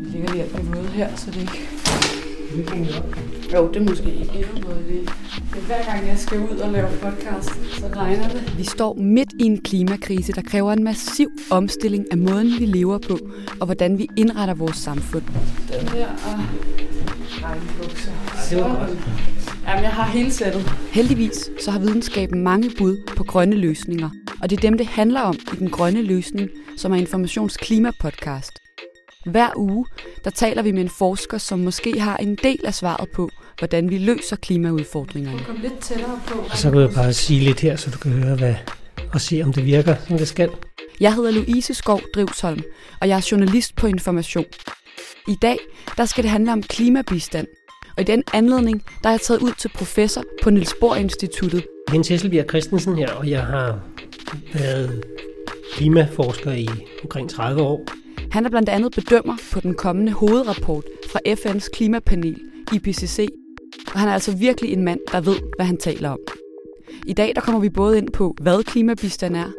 Vi ligger lige alt måde her, så det ikke... Jo, det er måske ikke endnu noget det. Men hver gang jeg skal ud og lave podcast, så regner det. Vi står midt i en klimakrise, der kræver en massiv omstilling af måden, vi lever på, og hvordan vi indretter vores samfund. Den her og regnbukser. det var godt. Jamen, jeg har hele sættet. Heldigvis så har videnskaben mange bud på grønne løsninger, og det er dem, det handler om i Den Grønne Løsning, som er Informations Klimapodcast. Hver uge, der taler vi med en forsker, som måske har en del af svaret på, hvordan vi løser klimaudfordringerne. Kom lidt tættere på. Og så kan jeg bare sige lidt her, så du kan høre, hvad, og se, om det virker, som det skal. Jeg hedder Louise Skov Drivsholm, og jeg er journalist på Information. I dag, der skal det handle om klimabistand. Og i den anledning, der er jeg taget ud til professor på Niels Bohr Instituttet. Jens Hesselbjerg Christensen her, og jeg har været klimaforsker i omkring 30 år. Han er blandt andet bedømmer på den kommende hovedrapport fra FN's klimapanel, IPCC. Og han er altså virkelig en mand, der ved, hvad han taler om. I dag der kommer vi både ind på, hvad klimabistand er,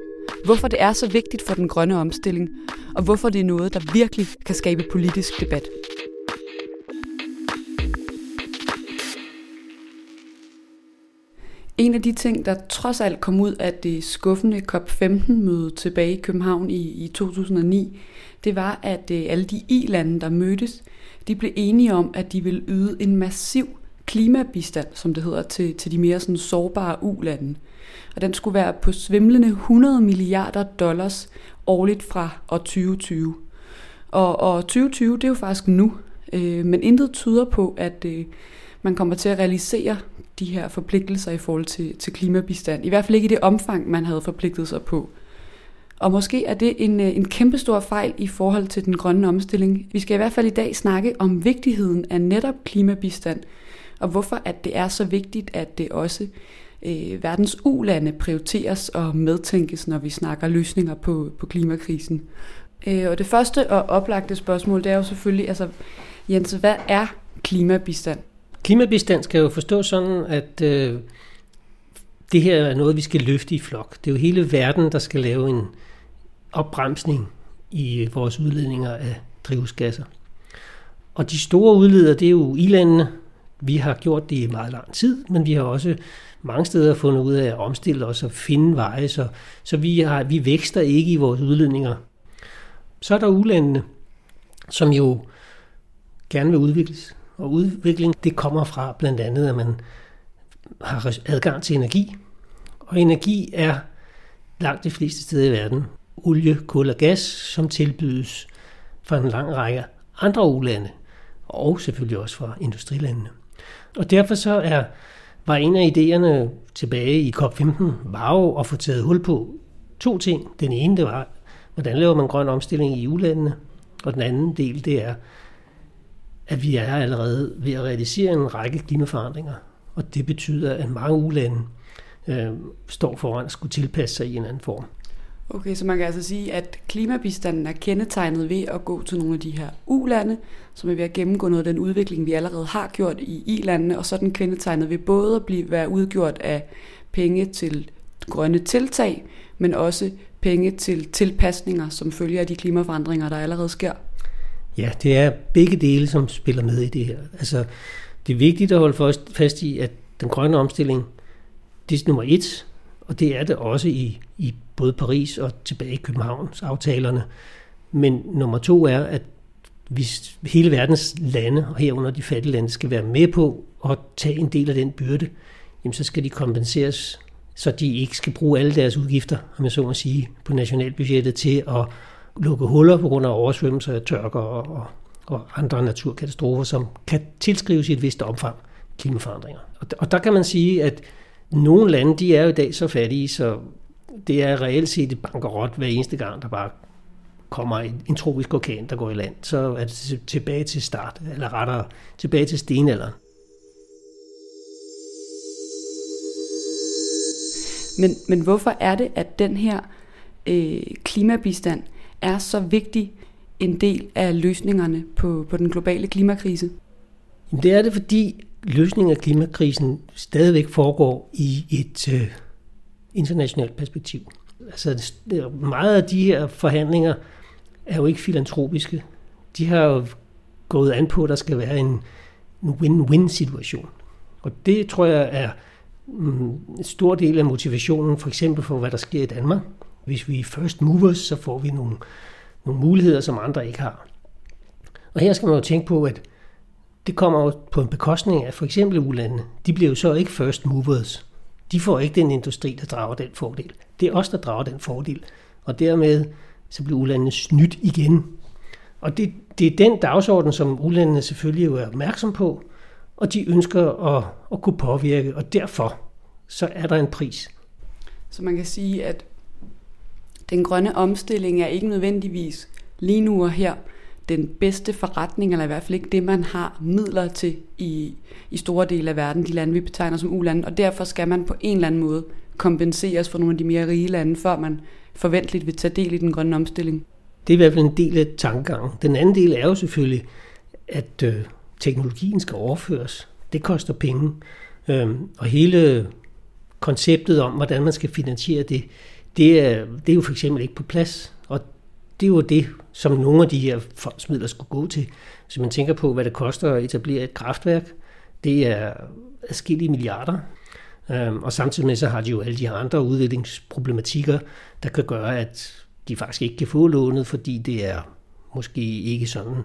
hvorfor det er så vigtigt for den grønne omstilling, og hvorfor det er noget, der virkelig kan skabe politisk debat. En af de ting, der trods alt kom ud af det skuffende COP15-møde tilbage i København i, i 2009, det var, at øh, alle de i-lande, der mødtes, de blev enige om, at de ville yde en massiv klimabistand, som det hedder, til, til de mere sådan sårbare ulande. Og den skulle være på svimlende 100 milliarder dollars årligt fra år 2020. Og, og 2020, det er jo faktisk nu, øh, men intet tyder på, at øh, man kommer til at realisere de her forpligtelser i forhold til, til klimabistand. I hvert fald ikke i det omfang, man havde forpligtet sig på. Og måske er det en, øh, en kæmpestor fejl i forhold til den grønne omstilling. Vi skal i hvert fald i dag snakke om vigtigheden af netop klimabistand, og hvorfor at det er så vigtigt, at det også øh, verdens ulande prioriteres og medtænkes, når vi snakker løsninger på, på klimakrisen. Øh, og det første og oplagte spørgsmål, det er jo selvfølgelig, altså Jens, hvad er klimabistand? Klimabistand skal jo forstås sådan, at øh, det her er noget, vi skal løfte i flok. Det er jo hele verden, der skal lave en opbremsning i vores udledninger af drivhusgasser. Og de store udledere, det er jo ilandene. Vi har gjort det i meget lang tid, men vi har også mange steder fundet ud af at omstille os og finde veje, så, så vi, har, vi vækster ikke i vores udledninger. Så er der ulandene, som jo gerne vil udvikles. Og udvikling, det kommer fra blandt andet, at man har adgang til energi. Og energi er langt de fleste steder i verden olie, kul og gas, som tilbydes fra en lang række andre ulande, og selvfølgelig også fra industrilandene. Og derfor så er, var en af idéerne tilbage i COP15, var jo at få taget hul på to ting. Den ene, det var, hvordan laver man grøn omstilling i ulandene? Og den anden del, det er, at vi er allerede ved at realisere en række klimaforandringer. Og det betyder, at mange ulande øh, står foran at skulle tilpasse sig i en anden form. Okay, så man kan altså sige, at klimabistanden er kendetegnet ved at gå til nogle af de her ulande, som er ved at gennemgå noget af den udvikling, vi allerede har gjort i i-landene, og så er den kendetegnet ved både at blive, være udgjort af penge til grønne tiltag, men også penge til tilpasninger, som følger af de klimaforandringer, der allerede sker. Ja, det er begge dele, som spiller med i det her. Altså, det er vigtigt at holde fast i, at den grønne omstilling, det er nummer et, og det er det også i, i både Paris og tilbage i Københavns aftalerne. Men nummer to er, at hvis hele verdens lande, og herunder de fattige lande, skal være med på at tage en del af den byrde, jamen så skal de kompenseres, så de ikke skal bruge alle deres udgifter, om jeg så må sige, på nationalbudgettet til at lukke huller på grund af oversvømmelser, tørker og, og, og andre naturkatastrofer, som kan tilskrives i et vist omfang klimaforandringer. Og, og der kan man sige, at nogle lande, de er jo i dag så fattige, så det er reelt set et bankerot hver eneste gang, der bare kommer en, en tropisk orkan, der går i land. Så er det tilbage til start, eller rettere tilbage til stenalderen. Men, men hvorfor er det, at den her øh, klimabistand er så vigtig en del af løsningerne på, på den globale klimakrise? Det er det, fordi løsningen af klimakrisen stadigvæk foregår i et øh, internationalt perspektiv. Altså meget af de her forhandlinger er jo ikke filantropiske. De har jo gået an på, at der skal være en win-win situation. Og det tror jeg er mm, en stor del af motivationen, for eksempel for hvad der sker i Danmark. Hvis vi er first movers, så får vi nogle, nogle muligheder, som andre ikke har. Og her skal man jo tænke på, at det kommer jo på en bekostning af for eksempel ulandene. De bliver jo så ikke first movers. De får ikke den industri, der drager den fordel. Det er os, der drager den fordel. Og dermed så bliver ulandene snydt igen. Og det, det er den dagsorden, som ulandene selvfølgelig er opmærksom på, og de ønsker at, at kunne påvirke, og derfor så er der en pris. Så man kan sige, at den grønne omstilling er ikke nødvendigvis lige nu og her den bedste forretning, eller i hvert fald ikke det, man har midler til i, i store dele af verden, de lande, vi betegner som ulande, og derfor skal man på en eller anden måde kompenseres for nogle af de mere rige lande, før man forventeligt vil tage del i den grønne omstilling. Det er i hvert fald en del af tankegangen. Den anden del er jo selvfølgelig, at øh, teknologien skal overføres. Det koster penge. Øhm, og hele konceptet om, hvordan man skal finansiere det, det er, det er jo for eksempel ikke på plads. Og det er jo det, som nogle af de her fondsmidler skulle gå til. Hvis man tænker på, hvad det koster at etablere et kraftværk, det er adskillige milliarder. Øhm, og samtidig med, så har de jo alle de andre udviklingsproblematikker, der kan gøre, at de faktisk ikke kan få lånet, fordi det er måske ikke sådan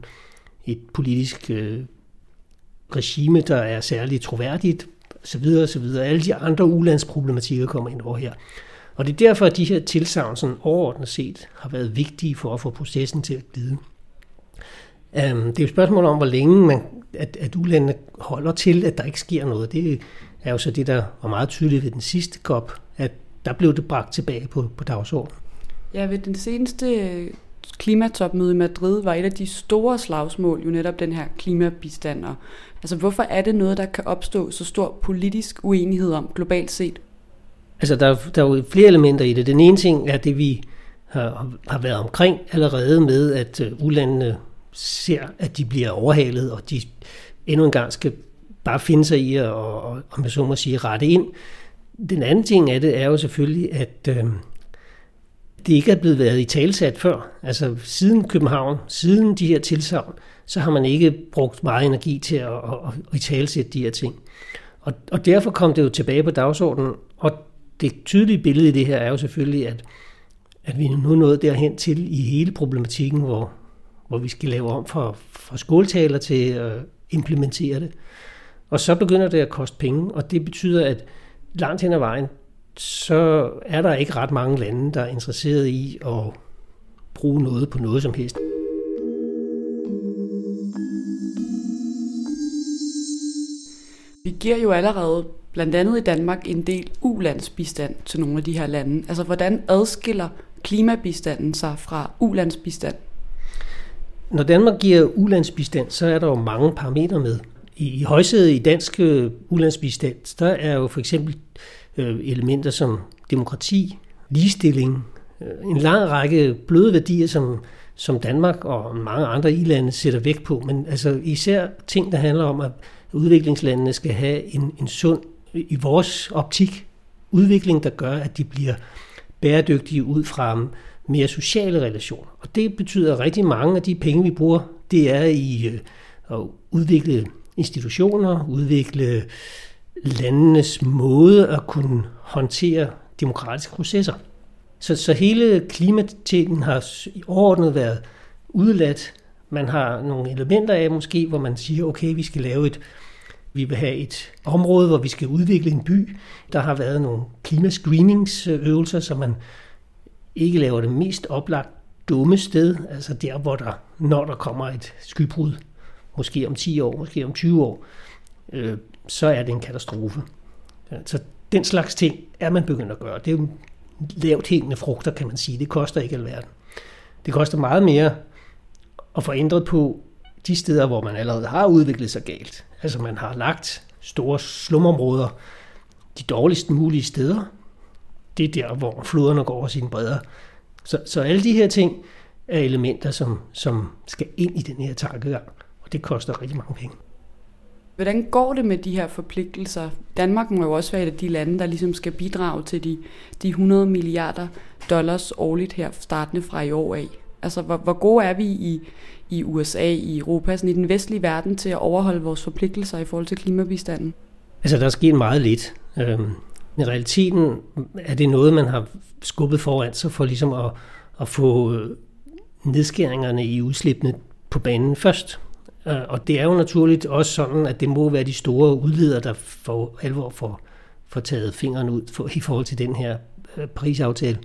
et politisk øh, regime, der er særligt troværdigt, så videre, så videre. Alle de andre ulandsproblematikker kommer ind over her. Og det er derfor, at de her tilsavn sådan overordnet set har været vigtige for at få processen til at glide. Um, det er jo et spørgsmål om, hvor længe man, at, at ulandene holder til, at der ikke sker noget. Det er jo så det, der var meget tydeligt ved den sidste COP, at der blev det bragt tilbage på, på dagsordenen. Ja, ved den seneste øh, klimatopmøde i Madrid var et af de store slagsmål jo netop den her klimabistand. Og, altså, hvorfor er det noget, der kan opstå så stor politisk uenighed om globalt set? Altså, der, der er jo flere elementer i det. Den ene ting er det, vi har, har været omkring allerede med, at uh, ulandene ser, at de bliver overhalet, og de endnu en gang skal bare finde sig i at, og, og, om jeg så må sige, rette ind. Den anden ting af det er jo selvfølgelig, at øh, det ikke er blevet været i talsat før. Altså siden København, siden de her tilsavn, så har man ikke brugt meget energi til at, at, at, at talsætte de her ting. Og, og derfor kom det jo tilbage på dagsordenen, og det tydelige billede i det her er jo selvfølgelig, at, at vi nu er nået derhen til i hele problematikken, hvor, hvor vi skal lave om fra, fra skoletaler til at implementere det. Og så begynder det at koste penge, og det betyder, at langt hen ad vejen, så er der ikke ret mange lande, der er interesseret i at bruge noget på noget som helst. Vi giver jo allerede blandt andet i Danmark en del ulandsbistand til nogle af de her lande. Altså hvordan adskiller klimabistanden sig fra ulandsbistand? Når Danmark giver ulandsbistand, så er der jo mange parametre med. I højsædet i dansk øh, ulandsbistand, der er jo for eksempel øh, elementer som demokrati, ligestilling, øh, en lang række bløde værdier, som, som Danmark og mange andre i-lande sætter vægt på, men altså især ting, der handler om, at udviklingslandene skal have en, en sund, i vores optik, udvikling, der gør, at de bliver bæredygtige ud fra mere sociale relationer. Og det betyder, at rigtig mange af de penge, vi bruger, det er i øh, at udvikle institutioner, udvikle landenes måde at kunne håndtere demokratiske processer. Så, så hele klimateten har i overordnet været udladt. Man har nogle elementer af måske, hvor man siger, okay, vi skal lave et, vi vil have et område, hvor vi skal udvikle en by. Der har været nogle klimascreeningsøvelser, øh, så man ikke laver det mest oplagt dumme sted, altså der, hvor der, når der kommer et skybrud, måske om 10 år, måske om 20 år, øh, så er det en katastrofe. Så den slags ting er man begyndt at gøre. Det er jo lavt hængende frugter, kan man sige. Det koster ikke alverden. Det koster meget mere at få ændret på de steder, hvor man allerede har udviklet sig galt. Altså man har lagt store slumområder de dårligst mulige steder. Det er der, hvor floderne går over sine bredder. Så, så alle de her ting er elementer, som, som skal ind i den her tankegang det koster rigtig mange penge. Hvordan går det med de her forpligtelser? Danmark må jo også være et af de lande, der ligesom skal bidrage til de, de 100 milliarder dollars årligt her, startende fra i år af. Altså, hvor, hvor gode er vi i, i USA, i Europa, sådan i den vestlige verden til at overholde vores forpligtelser i forhold til klimabistanden? Altså, der er sket meget lidt. Øhm, I realiteten er det noget, man har skubbet foran sig for ligesom at, at få øh, nedskæringerne i udslippene på banen først. Øh, og det er jo naturligt også sådan, at det må være de store udledere, der for alvor får, får taget fingeren ud for, i forhold til den her øh, prisaftale.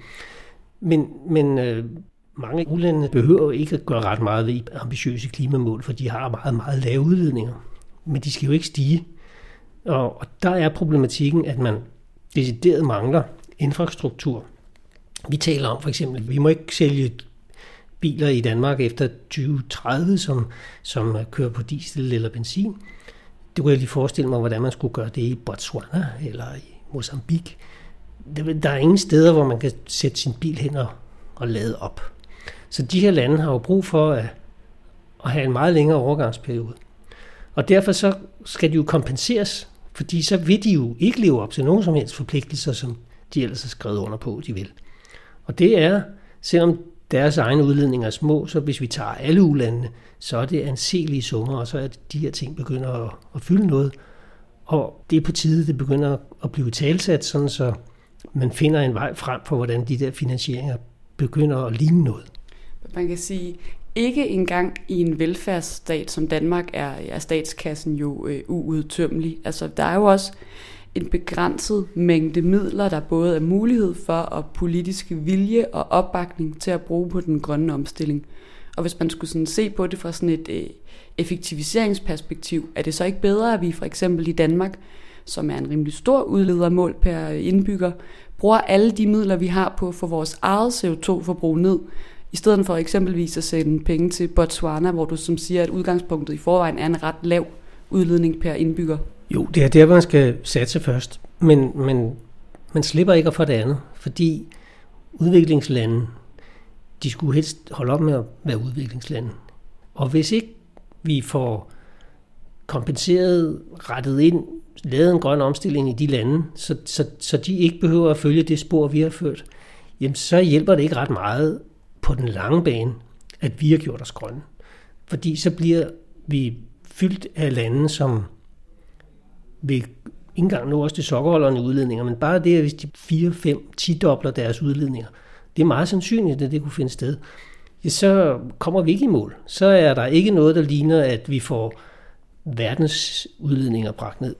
Men, men øh, mange ulande behøver jo ikke at gøre ret meget ved ambitiøse klimamål, for de har meget, meget lave udledninger. Men de skal jo ikke stige. Og, og der er problematikken, at man decideret mangler infrastruktur. Vi taler om for eksempel, at vi må ikke sælge biler i Danmark efter 2030, som, som kører på diesel eller benzin. Det kunne jeg lige forestille mig, hvordan man skulle gøre det i Botswana eller i Mozambique. Der er ingen steder, hvor man kan sætte sin bil hen og, og lade op. Så de her lande har jo brug for at, at have en meget længere overgangsperiode. Og derfor så skal de jo kompenseres, fordi så vil de jo ikke leve op til nogen som helst forpligtelser, som de ellers har skrevet under på, de vil. Og det er, selvom deres egne udledninger er små, så hvis vi tager alle ulandene, så er det anselige summer, og så er de her ting begynder at, at fylde noget. Og det er på tide, det begynder at blive talsat, sådan så man finder en vej frem for, hvordan de der finansieringer begynder at ligne noget. Man kan sige, ikke engang i en velfærdsstat som Danmark er, er statskassen jo øh, uudtømmelig. Altså, der er jo også en begrænset mængde midler, der både er mulighed for og politisk vilje og opbakning til at bruge på den grønne omstilling. Og hvis man skulle sådan se på det fra sådan et øh, effektiviseringsperspektiv, er det så ikke bedre, at vi for eksempel i Danmark, som er en rimelig stor udledermål per indbygger, bruger alle de midler, vi har på for vores eget CO2-forbrug ned, i stedet for eksempelvis at sende penge til Botswana, hvor du som siger, at udgangspunktet i forvejen er en ret lav udledning per indbygger. Jo, det er der, man skal satse først. Men, men man slipper ikke at få det andet, fordi udviklingslande, de skulle helst holde op med at være udviklingslande. Og hvis ikke vi får kompenseret, rettet ind, lavet en grøn omstilling i de lande, så, så, så de ikke behøver at følge det spor, vi har ført, jamen så hjælper det ikke ret meget på den lange bane, at vi har gjort os grønne. Fordi så bliver vi fyldt af lande, som vil ikke engang nå også til sokkerholderne udledninger, men bare det, at hvis de 4, 5, 10 dobler deres udledninger, det er meget sandsynligt, at det kunne finde sted, ja, så kommer vi ikke i mål. Så er der ikke noget, der ligner, at vi får verdens udledninger bragt ned.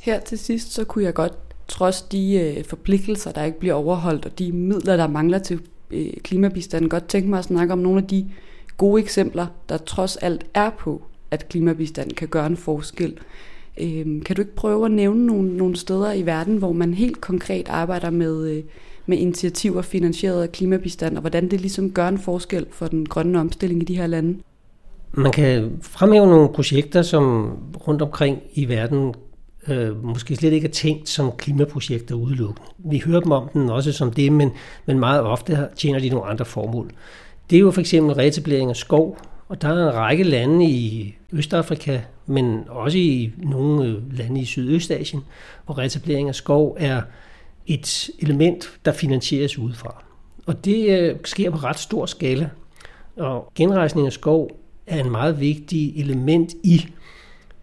Her til sidst, så kunne jeg godt, trods de øh, forpligtelser, der ikke bliver overholdt, og de midler, der mangler til øh, klimabistanden, godt tænke mig at snakke om nogle af de gode eksempler, der trods alt er på, at klimabistanden kan gøre en forskel. Øh, kan du ikke prøve at nævne nogle, nogle steder i verden, hvor man helt konkret arbejder med, øh, med initiativer finansieret af klimabistand, og hvordan det ligesom gør en forskel for den grønne omstilling i de her lande? Man kan fremhæve nogle projekter, som rundt omkring i verden øh, måske slet ikke er tænkt som klimaprojekter udelukkende. Vi hører dem om den også som det, men, men meget ofte tjener de nogle andre formål. Det er jo for eksempel reetablering af skov, og der er en række lande i Østafrika, men også i nogle øh, lande i Sydøstasien, hvor reetablering af skov er et element, der finansieres udefra. Og det øh, sker på ret stor skala. Og genrejsning af skov er en meget vigtig element i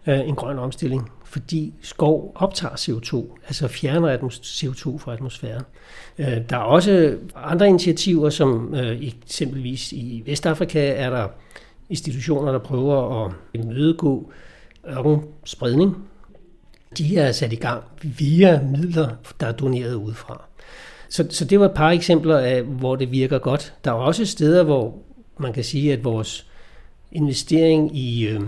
øh, en grøn omstilling fordi skov optager CO2, altså fjerner CO2 fra atmosfæren. Øh, der er også andre initiativer, som øh, eksempelvis i Vestafrika er der institutioner, der prøver at imødegå ørkenspredning. De er sat i gang via midler, der er doneret udefra. Så, så det var et par eksempler af, hvor det virker godt. Der er også steder, hvor man kan sige, at vores investering i øh,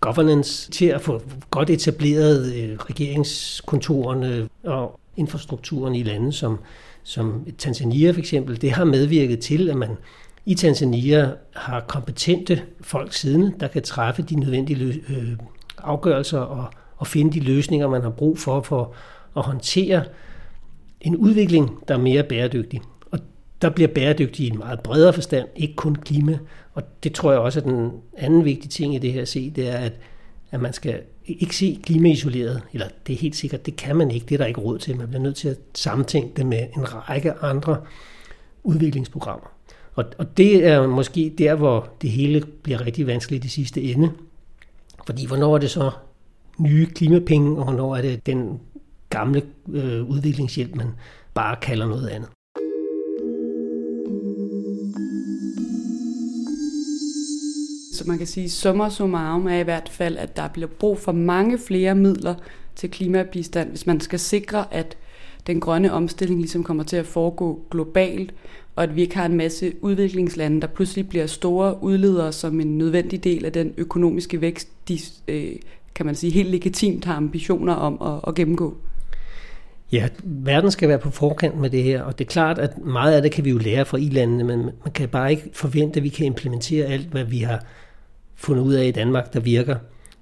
governance til at få godt etableret øh, regeringskontorerne og infrastrukturen i lande som, som Tanzania for eksempel, det har medvirket til, at man i Tanzania har kompetente folk siden, der kan træffe de nødvendige øh, afgørelser og, og finde de løsninger, man har brug for for at håndtere en udvikling, der er mere bæredygtig. Der bliver bæredygtig i en meget bredere forstand, ikke kun klima. Og det tror jeg også er den anden vigtige ting i det her at se, det er, at, at man skal ikke se klimaisoleret, eller det er helt sikkert, det kan man ikke, det er der ikke råd til. Man bliver nødt til at samtænke det med en række andre udviklingsprogrammer. Og, og det er måske der, hvor det hele bliver rigtig vanskeligt i sidste ende. Fordi hvornår er det så nye klimapenge, og hvornår er det den gamle øh, udviklingshjælp, man bare kalder noget andet. Så man kan sige, summer summa summarum er i hvert fald, at der bliver brug for mange flere midler til klimabistand, hvis man skal sikre, at den grønne omstilling ligesom kommer til at foregå globalt, og at vi ikke har en masse udviklingslande, der pludselig bliver store udledere som en nødvendig del af den økonomiske vækst, de, øh, kan man sige, helt legitimt har ambitioner om at, at gennemgå. Ja, verden skal være på forkant med det her, og det er klart, at meget af det kan vi jo lære fra i-landene, men man kan bare ikke forvente, at vi kan implementere alt, hvad vi har fundet ud af i Danmark, der virker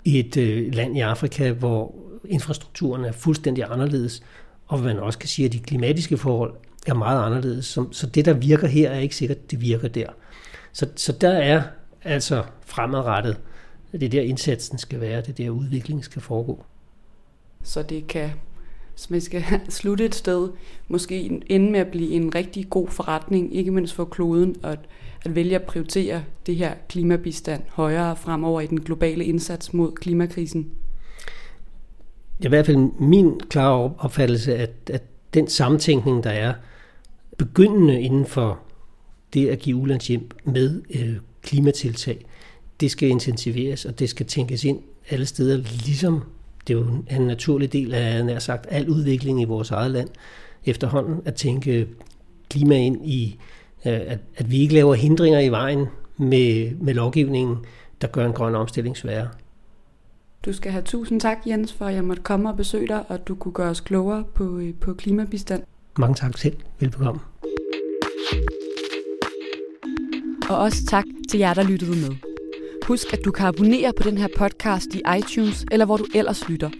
i et øh, land i Afrika, hvor infrastrukturen er fuldstændig anderledes, og man også kan sige, at de klimatiske forhold er meget anderledes. Så, så det, der virker her, er ikke sikkert, det virker der. Så, så der er altså fremadrettet, det er der indsatsen skal være, det er der udviklingen skal foregå. Så det kan, hvis man skal slutte et sted, måske ende med at blive en rigtig god forretning, ikke mindst for kloden, og at, at vælge at prioritere det her klimabistand højere fremover i den globale indsats mod klimakrisen? Det er i hvert fald min klare opfattelse, at, at den samtænkning, der er begyndende inden for det at give ulandshjælp med øh, klimatiltag, det skal intensiveres, og det skal tænkes ind alle steder, ligesom det er jo en naturlig del af nær sagt al udvikling i vores eget land efterhånden, at tænke klima ind i, øh, at, at vi ikke laver hindringer i vejen med, med lovgivningen, der gør en grøn omstilling sværere. Du skal have tusind tak, Jens, for at jeg måtte komme og besøge dig, og du kunne gøre os klogere på, øh, på klimabistand. Mange tak selv. Velbekomme. Og også tak til jer, der lyttede med. Husk, at du kan abonnere på den her podcast i iTunes, eller hvor du ellers lytter.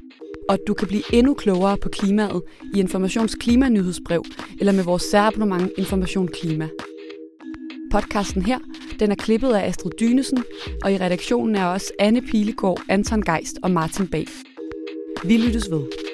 Og at du kan blive endnu klogere på klimaet i Informations Klimanyhedsbrev, eller med vores særabonnement Information Klima. Podcasten her, den er klippet af Astrid Dynesen, og i redaktionen er også Anne Pilegaard, Anton Geist og Martin Bag. Vi lyttes ved.